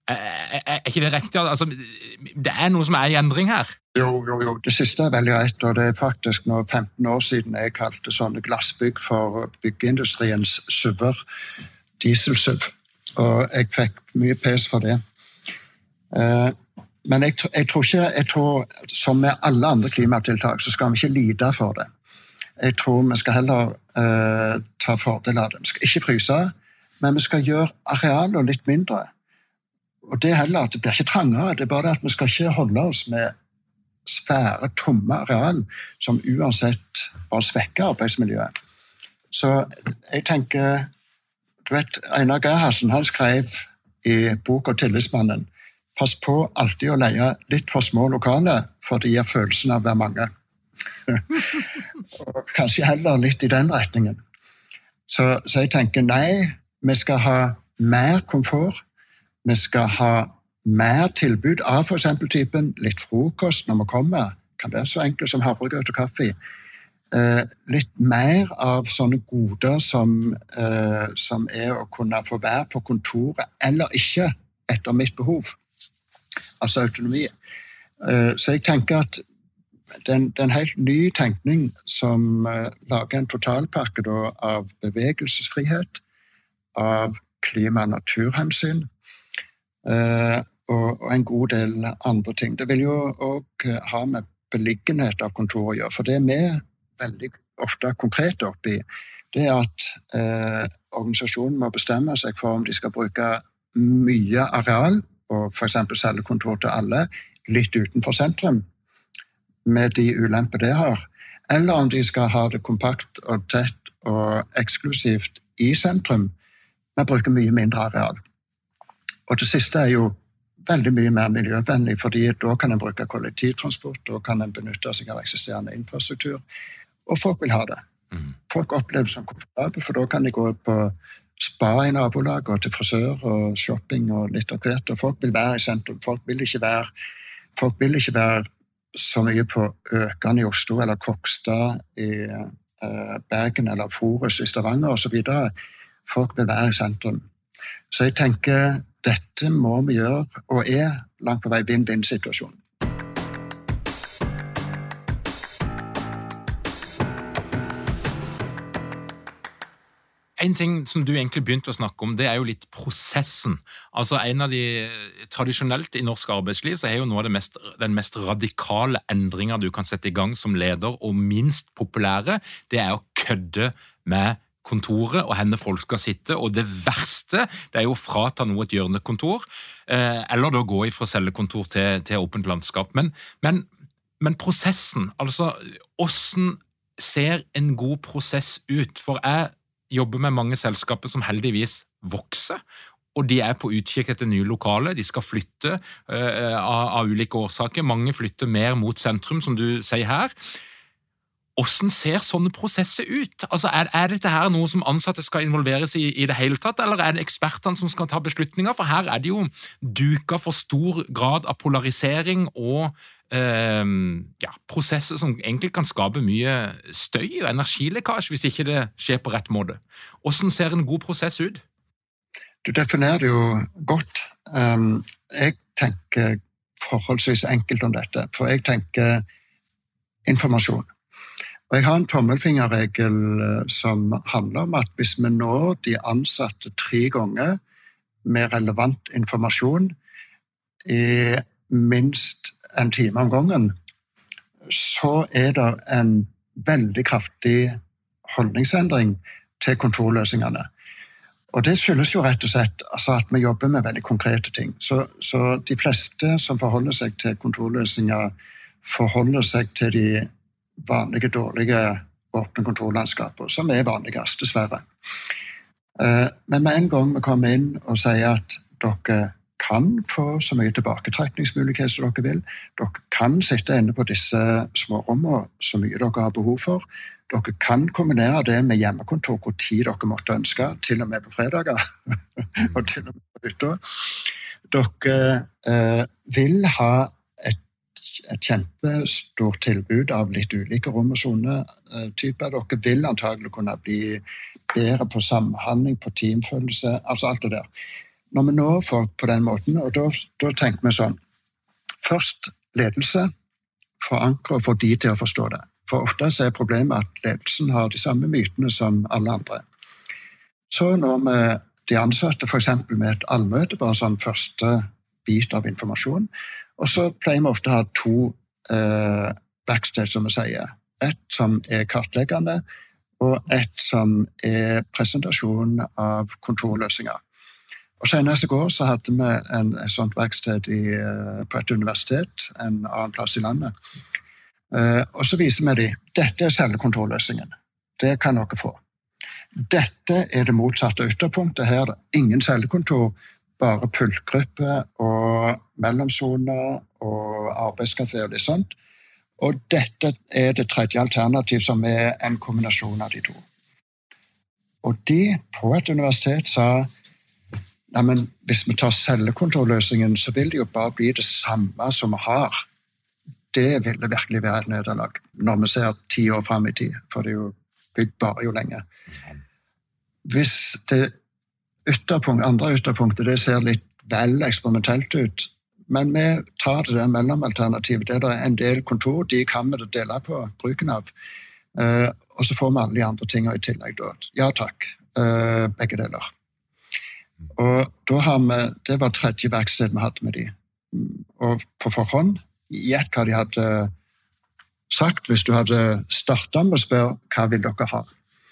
Er, er, ikke det riktig? Altså, det er noe som er i endring her? Jo, jo, jo. Det siste er veldig rett. og Det er faktisk nå 15 år siden jeg kalte sånne glassbygg for byggeindustriens SUV-er. Diesel-SUV og jeg fikk mye pes for det. Eh, men jeg, jeg, tror ikke jeg tror, Som med alle andre klimatiltak, så skal vi ikke lide for det. Jeg tror vi skal heller eh, ta fordel av det. Vi skal ikke fryse, men vi skal gjøre arealene litt mindre. Og det heller at det blir ikke trangere, det er bare at vi skal ikke holde oss med svære, tomme areal som uansett bare svekker arbeidsmiljøet. Så jeg tenker du vet, Einar Gerhardsen han skrev i boka 'Tillitsmannen' Pass på alltid å leie litt for små lokaler, for det gir følelsen av å være mange. og kanskje heller litt i den retningen. Så, så, jeg tenker nei, vi skal ha mer komfort. Vi skal ha mer tilbud av f.eks. typen litt frokost når vi kommer. Det kan være så enkelt som havregrøt og kaffe. Eh, litt mer av sånne goder som, eh, som, er å kunne få være på kontoret eller ikke, etter mitt behov. Altså autonomi. Eh, så jeg tenker at det er helt ny tenkning som lager en totalpakke da, av bevegelsesfrihet, av klima- og naturhensyn og, en god del andre ting. Det vil jo òg ha med beliggenhet av kontoret å gjøre. For det er med veldig ofte konkret oppi, det er at eh, organisasjonen må bestemme seg for om de skal bruke mye areal, og f.eks. selge kontor til alle, litt utenfor sentrum, med de ulemper det har, eller om de skal ha det kompakt og tett og eksklusivt i sentrum, men bruke mye mindre areal. Og det siste er jo veldig mye mer miljøvennlig, fordi da kan en bruke kollektivtransport, da kan en benytte seg av eksisterende infrastruktur, og folk vil ha det. Mm. Folk opplever det som komfortabelt, for da kan de gå på spa i nabolaget og til frisør og shopping og litt av hvert. Og folk vil være i sentrum. Folk vil ikke være, folk vil ikke være så mye på Økern i Oslo eller Kokstad i eh, Bergen eller Forus i Stavanger osv. Folk vil være i sentrum. Så jeg tenker dette må vi gjøre, og er langt på vei vinn-vinn-situasjon. En ting som du egentlig begynte å snakke om, det er jo litt prosessen. Altså en av de, Tradisjonelt i norsk arbeidsliv så er jo noe av mest, den mest radikale endringa du kan sette i gang som leder, og minst populære, det er å kødde med kontoret og hvor folk skal sitte. Og det verste det er jo å frata noe et hjørnekontor, eh, eller da gå fra cellekontor til, til åpent landskap. Men, men, men prosessen, altså åssen ser en god prosess ut? For jeg jobber med mange selskaper som heldigvis vokser. Og de er på utkikk etter nye lokaler. De skal flytte uh, av, av, ulike årsaker. Mange flytter mer mot sentrum, som du sier her. Hvordan ser sånne prosesser ut? Altså, er, er, dette her noe som ansatte skal involveres i i det hele tatt, eller er det ekspertene som skal ta beslutninger? For her er det jo duka for stor grad av polarisering og eh, ja, prosesser som egentlig kan skape mye støy og energilekkasje hvis ikke det skjer på rett måte. Hvordan ser en god prosess ut? Du definerer det jo godt. Um, jeg tenker forholdsvis enkelt om dette, for jeg tenker informasjon. Og Jeg har en tommelfingerregel eh, som handler om at hvis vi når de ansatte tre ganger med relevant informasjon i minst en time om gangen, så er det en veldig kraftig holdningsendring til kontorløsningene. Og Det skyldes jo rett og slett altså at vi jobber med veldig konkrete ting. Så, så de fleste som forholder seg til kontorløsninger, forholder seg til de vanlige, dårlige åpne kontorlandskaper, som er vanligst, dessverre. Eh, men med en gang vi kommer inn og sier at dere kan få så mye tilbaketrekningsmulighet som dere vil, dere kan sitte inne på disse smårommene så mye dere har behov for, dere kan kombinere det med hjemmekontor hvor tid dere måtte ønske, til og med på fredager. og til og med på hytta. Dere eh, vil ha et kjempestort tilbud av litt ulike rom- og sonetyper. Dere vil antagelig kunne bli bedre på samhandling, på teamfølelse, altså alt det der. Når vi når folk på den måten, og da tenker vi sånn Først ledelse. Forankre og få de til å forstå det. For ofte er problemet at ledelsen har de samme mytene som alle andre. Så når vi de ansatte f.eks. med et allmøte, bare sånn første bit av informasjon, og så pleier vi ofte å ha to eh, backstage, som vi sier. Et som er kartleggende, og et som er presentasjon av kontorløsninger. Og Senest i går så hadde vi en, et sånt verksted i, eh, på et universitet en annen plass i landet. Eh, og Så viser vi dem dette er cellekontorløsningen. Det kan dere få. Dette er det motsatte ytterpunktet. Her er det ingen cellekontor, bare pultgrupper og mellomsoner og arbeidskafé og litt sånt. Og dette er det tredje alternativ, som er en kombinasjon av de to. Og de på et universitet sa men hvis vi tar cellekontorløsningen, så vil det jo bare bli det samme som vi har. Det ville virkelig være et nederlag, når vi ser ti år fram i tid. For det er jo bygd bare jo lenge. Hvis det ytterpunkt, andre ytterpunktet det ser litt vel eksperimentelt ut. Men vi tar det der mellomalternativet. Det er en del kontor, de kan vi dele på bruken av. Uh, og så får vi alle de andre tingene i tillegg. Da. Ja takk, uh, begge deler. Og da har vi, Det var tredje verksted vi hadde med de. Og på forhånd gjett hva de hadde sagt hvis du hadde starta med å spørre hva vil dere ha.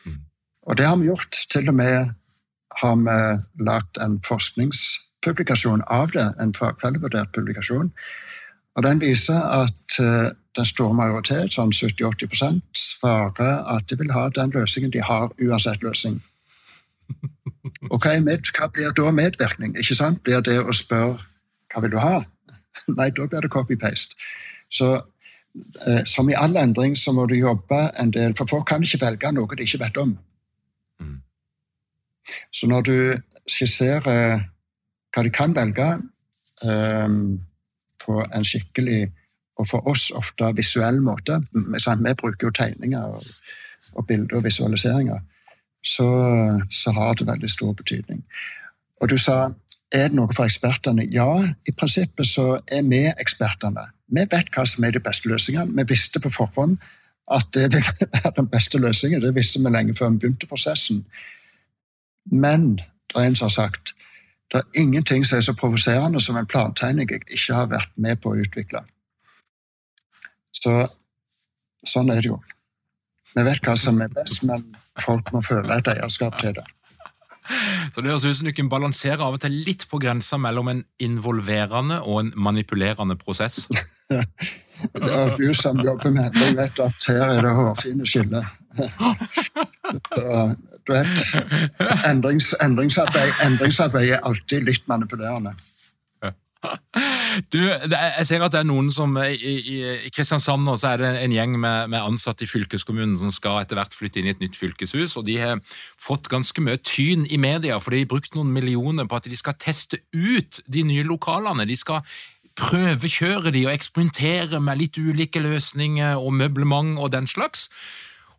Mm. Og det har vi gjort. Til og med har vi lagt en forskningspublikasjon av det, en fagfellevurdert publikasjon. Og Den viser at uh, den store majoritet, sånn 70-80 svarer at de vil ha den løsningen de har, uansett løsning. Og hva, med, hva blir da medvirkning? Ikke sant? Blir det å spørre hva vil du ha? Nei, da blir det copy-paste. Så eh, som i all endring så må du jobbe en del, for folk kan ikke velge noe de ikke vet om. Så når du skisserer hva de kan velge um, på en skikkelig og for oss ofte visuell måte? Vi bruker jo tegninger og, og bilder og visualiseringer. Så, så har det veldig stor betydning. Og du sa er det noe for ekspertene? Ja, i prinsippet så er vi ekspertene. Vi vet hva som er de beste løsningene. Vi visste på forhånd at det ville være den beste løsningen. Det visste vi lenge før vi begynte prosessen. Men det er en som har sagt det er ingenting som er så provoserende som en plantegning jeg ikke har vært med på å utvikle. Så sånn er det jo. Vi vet hva som er best, men folk må føle et eierskap til det. Så Det høres ut som du kan balansere av og til litt på grensa mellom en involverende og en manipulerende prosess. ja, du som jobber med det, vet at her er det hårfine skiller. du vet, endrings, endringsarbeid, endringsarbeid er alltid litt manipulerende. Du, jeg ser at det er noen som I, Kristiansand så er det en gjeng med, med, ansatte i fylkeskommunen som skal etter hvert flytte inn i et nytt fylkeshus. og De har fått ganske mye tyn i media, for de har brukt noen millioner på at de skal teste ut de nye lokalene. De skal prøvekjøre de og eksperimentere med litt ulike løsninger og møblement og den slags.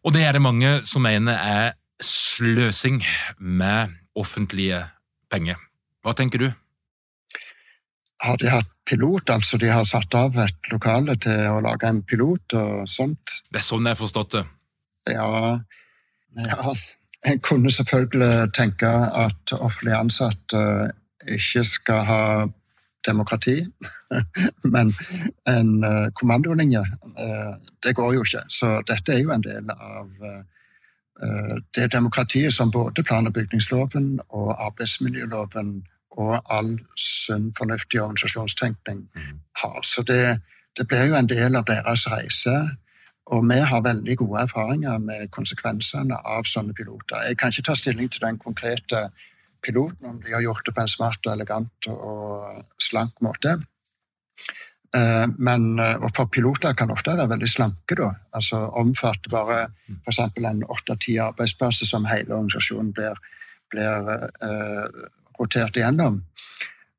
Og det er det mange som mener er sløsing med offentlige penger. Hva tenker du? har de hatt pilot, altså de har satt av et lokale til å lage en pilot og sånt. Det er sånn jeg har forstått det? Ja, ja. En kunne selvfølgelig tenke at offentlig ansatte ikke skal ha demokrati, men en eh, kommandolinje, eh, det går jo ikke. Så dette er jo en del av eh, det demokratiet som både plan- og bygningsloven og arbeidsmiljøloven og all sunn, fornuftig organisasjonstenkning mm. har. Så det, det blir jo en del av deres reise. Og vi har veldig gode erfaringer med konsekvensene av sånne piloter. Jeg kan ikke ta stilling til den konkrete piloten, om de har gjort det på en smart og elegant og slank måte. Eh, men, eh, og for piloter kan ofte være veldig slanke, da. Altså omfatte bare f.eks. en åtte-ti arbeidsplasser som hele organisasjonen blir, blir uh, rotert igjennom.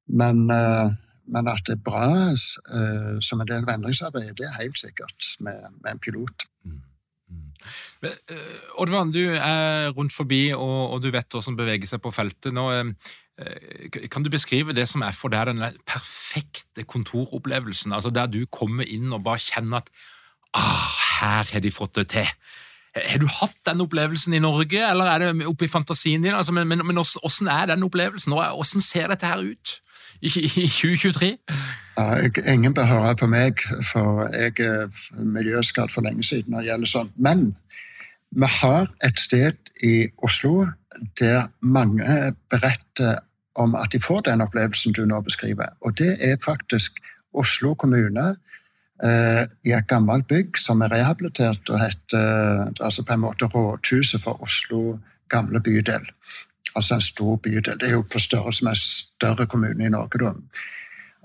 Men, uh, men, at det er bra uh, som en del av endringsarbeidet, det er helt sikkert med, med en pilot. Mm. Eh, Oddvar, du er rundt forbi, og, og du vet hva som beveger seg på feltet. Nå, kan du beskrive det som er for deg den perfekte kontoropplevelsen? altså Der du kommer inn og bare kjenner at ah, her har de fått det til. Har du hatt den opplevelsen i Norge, eller er det oppe i fantasien din? Altså, men, men, men hvordan er den opplevelsen? Hvordan ser dette her ut i, i 2023? Jeg, ingen bør høre på meg, for jeg er miljøskadd for lenge siden når det gjelder sånt. Men vi har et sted i Oslo der mange beretter om at de får den opplevelsen du nå beskriver. Og det er faktisk Oslo kommune Eh, i et gammelt bygg som er rehabilitert og heter altså på en måte Rådhuset for Oslo gamle bydel. Altså en stor bydel. Det er jo på størrelse med større kommune i Norge, da.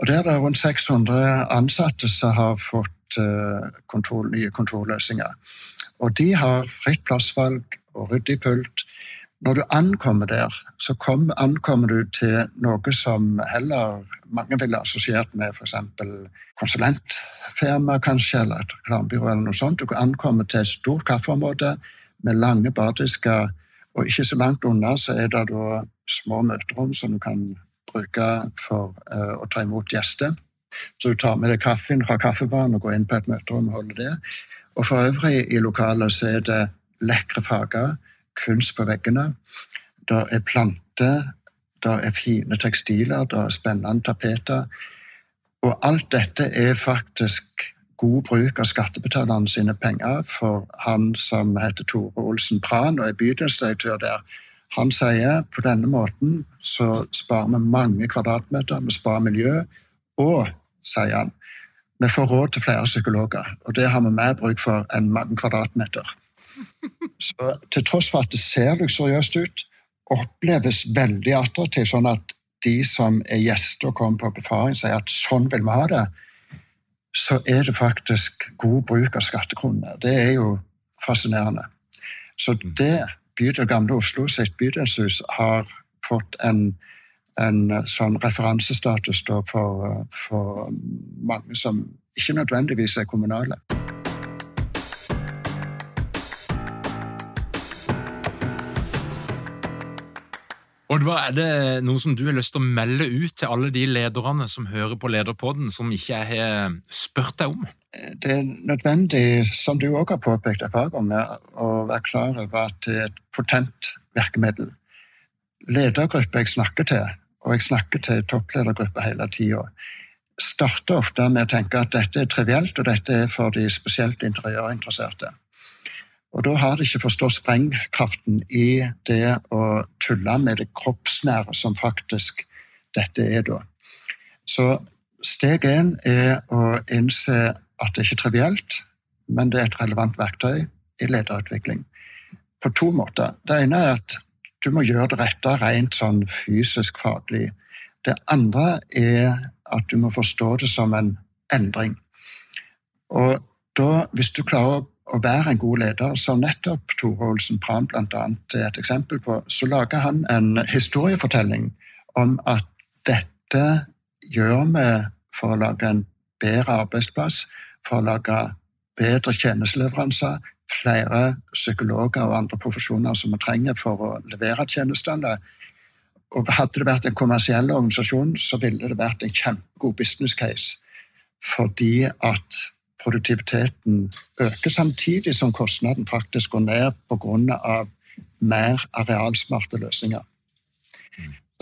Og Der er det rundt 600 ansatte som har fått eh, kontor, nye kontorløsninger. Og de har fritt plassvalg og ryddig pult. Når du ankommer der, så kom, ankommer du til noe som heller mange ville assosiert med f.eks. konsulentfirma, kanskje, eller et reklamebyrå eller noe sånt. Du ankommer til et stort kaffeområde med lange bardisker, og ikke så langt unna så er det da små møterom som du kan bruke for uh, å ta imot gjester. Så du tar med deg kaffen fra kaffebaren og går inn på et møterom og holder det. Og for øvrig i lokalet så er det lekre farger kunst på veggene. Det er planter, det er fine tekstiler, det er spennende tapeter. Og alt dette er faktisk god bruk av skattebetalerne sine penger, for han som heter Tore Olsen Pran og er bydelsdirektør der, han sier på denne måten så sparer vi mange kvadratmeter, vi sparer miljø, og, sier han, vi får råd til flere psykologer. Og det har vi mer bruk for enn mange kvadratmeter. Så til tross for at det ser luksuriøst ut, oppleves veldig attraktivt, sånn at de som er gjester og kommer på befaring, sier at sånn vil vi ha det. Så er det faktisk god bruk av skattekronene. Det er jo fascinerende. Så mm. det bydel Gamle Oslo sitt bydelshus har fått en, en sånn referansestatus for, for mange som ikke nødvendigvis er kommunale. Oddvar, er det noe som du har lyst til å melde ut til alle de lederne som hører på Lederpodden, som ikke jeg har spurt deg om? Det er nødvendig, som du òg har påpekt et par ganger, å være klar over at det er et potent virkemiddel. Ledergrupper jeg snakker til, og jeg snakker til toppledergrupper hele tida, starter ofte med å tenke at dette er trivielt, og dette er for de spesielt interiørinteresserte. Og da har de ikke forstått sprengkraften i det å tulle med det kroppsnære som faktisk dette er, da. Så steg én er å innse at det ikke er trivielt, men det er et relevant verktøy i lederutvikling. På to måter. Det ene er at du må gjøre det rette rent sånn fysisk faglig. Det andre er at du må forstå det som en endring. Og da, hvis du klarer å å være en god leder, som nettopp Tore Olsen Pram bl.a. er et eksempel på, så lager han en historiefortelling om at dette gjør vi for å lage en bedre arbeidsplass, for å lage bedre tjenesteleveranser, flere psykologer og andre profesjoner som vi trenger for å levere tjenestene. Og Hadde det vært en kommersiell organisasjon, så ville det vært en kjempegod business case. Fordi at produktiviteten øker, samtidig som kostnaden faktisk går ned pga. mer arealsmarte løsninger.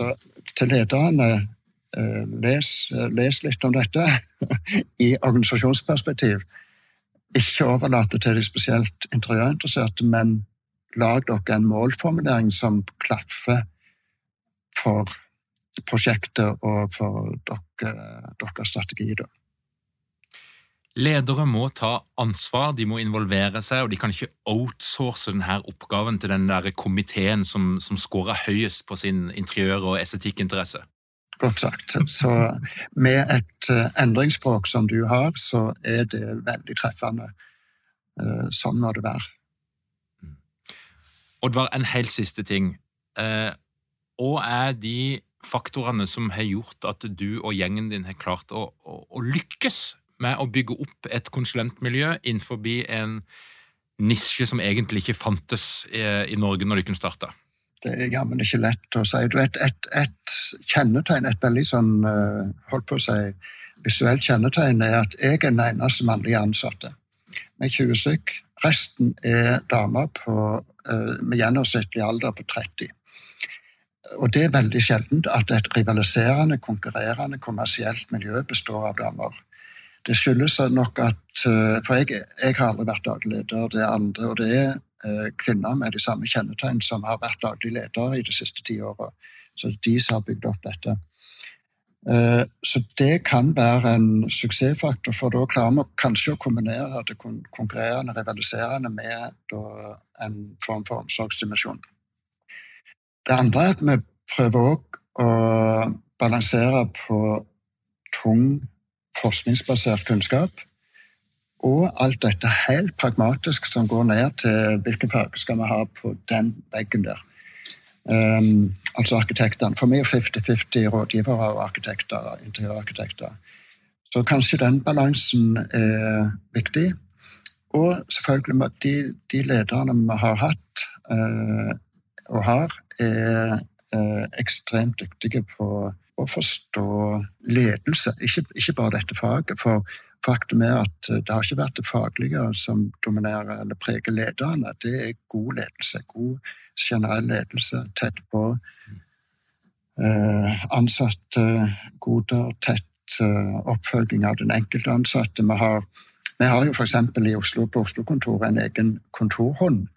Så til lederne eh, les, les, litt om dette i organisasjonsperspektiv. Ikke overlate til de spesielt interiørinteresserte, men lag dere en målformulering som klaffer for prosjektet og for dere, deres strategi. Da. Ledere må ta ansvar, de må involvere seg, og de kan ikke outsource denne oppgaven til den der komiteen som, som scorer høyest på sin interiør- og estetikkinteresse. Godt sagt. Så med et eh, endringsspråk som du har, så er det veldig treffende. Eh, sånn må det være. Mm. Oddvar, en helt siste ting. Eh, hva er de faktorene som har gjort at du og gjengen din har klart å, å, å lykkes med å bygge opp et konsulentmiljø innenfor en nisje som egentlig ikke fantes i, i Norge når de kunne? Det er jammen ikke lett å si. Du vet, et, et, kjennetegn, et veldig sånn eh, holdt på å si, visuelt kjennetegn, er at jeg er den eneste mannlige ansatte. Med 20 stykk. Resten er damer eh, med gjennomsnittlig alder på 30. Og det er veldig sjeldent at et rivaliserende, konkurrerende, kommersielt miljø består av damer. Det skyldes nok at eh, For jeg, jeg har aldri vært daglig leder, det er andre. Og det er eh, kvinner med de samme kjennetegn som har vært daglig leder i de siste ti åra. Så det er de som har bygd opp dette. Eh, så det kan være en suksessfaktor, for da klarer vi kanskje å kombinere det konkurrerende, rivaliserende med en form for omsorgsdimensjon. Det andre er at vi prøver òg å balansere på tung forskningsbasert kunnskap. Og alt dette helt pragmatisk som går ned til hvilken farge skal vi ha på den veggen der. Um, altså arkitektene. For meg er 50-50 rådgivere og arkitekter, interiørarkitekter. Så kanskje den balansen er viktig. Og selvfølgelig de, de lederne vi har hatt uh, og har, er uh, ekstremt dyktige på å forstå ledelse, ikke, ikke, bare dette faget. For faktum er at det har ikke vært det faglige som dominerer eller preger lederne. Det er god ledelse. God generell ledelse tett på. Eh, ansatte goder, tett eh, oppfølging av den enkelte ansatte. Vi har, vi har jo f.eks. i Oslo på Oslo-kontoret en egen kontorhånd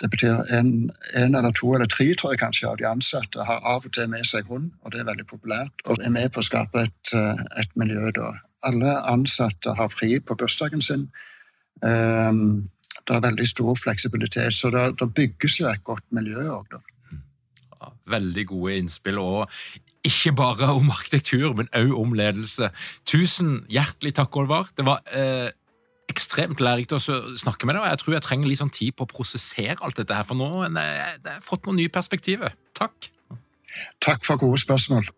det betyr en, en, eller to eller tre tror jeg kanskje av de ansatte har av og til med seg hund, og det er veldig populært. Og er med på å skape et, eh, et miljø da. Alle ansatte har fri på bursdagen sin. Um, det er veldig stor fleksibilitet, så det, det bygges jo et godt miljø òg, da. veldig gode innspill. og ikke bare om arkitektur, men òg om ledelse. Tusen hjertelig takk, Olvar. Det var eh, ekstremt lærerikt å snakke med deg, og jeg tror jeg trenger litt sånn tid på å prosessere alt dette her, for nå har jeg fått noen nye perspektiver. Takk. Takk for gode spørsmål.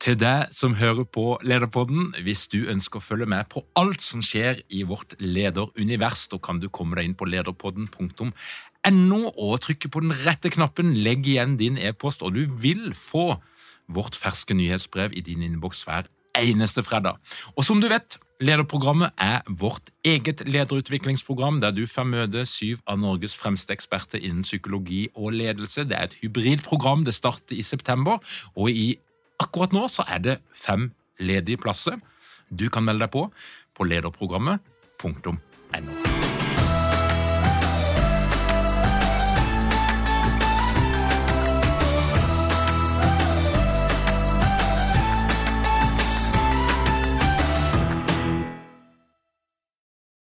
Til deg som hører på Lederpodden, hvis du ønsker å følge med på alt som skjer i vårt lederunivers, da kan du komme deg inn på lederpodden.no og trykke på den rette knappen, legg igjen din e-post, og du vil få vårt ferske nyhetsbrev i din innboks hver eneste fredag. Og som du vet, Lederprogrammet er vårt eget lederutviklingsprogram, der du får møte syv av Norges fremste eksperter innen psykologi og ledelse. Det er et hybridprogram. Det starter i september, og i, akkurat nå så er det fem ledige plasser. Du kan melde deg på på lederprogrammet.no.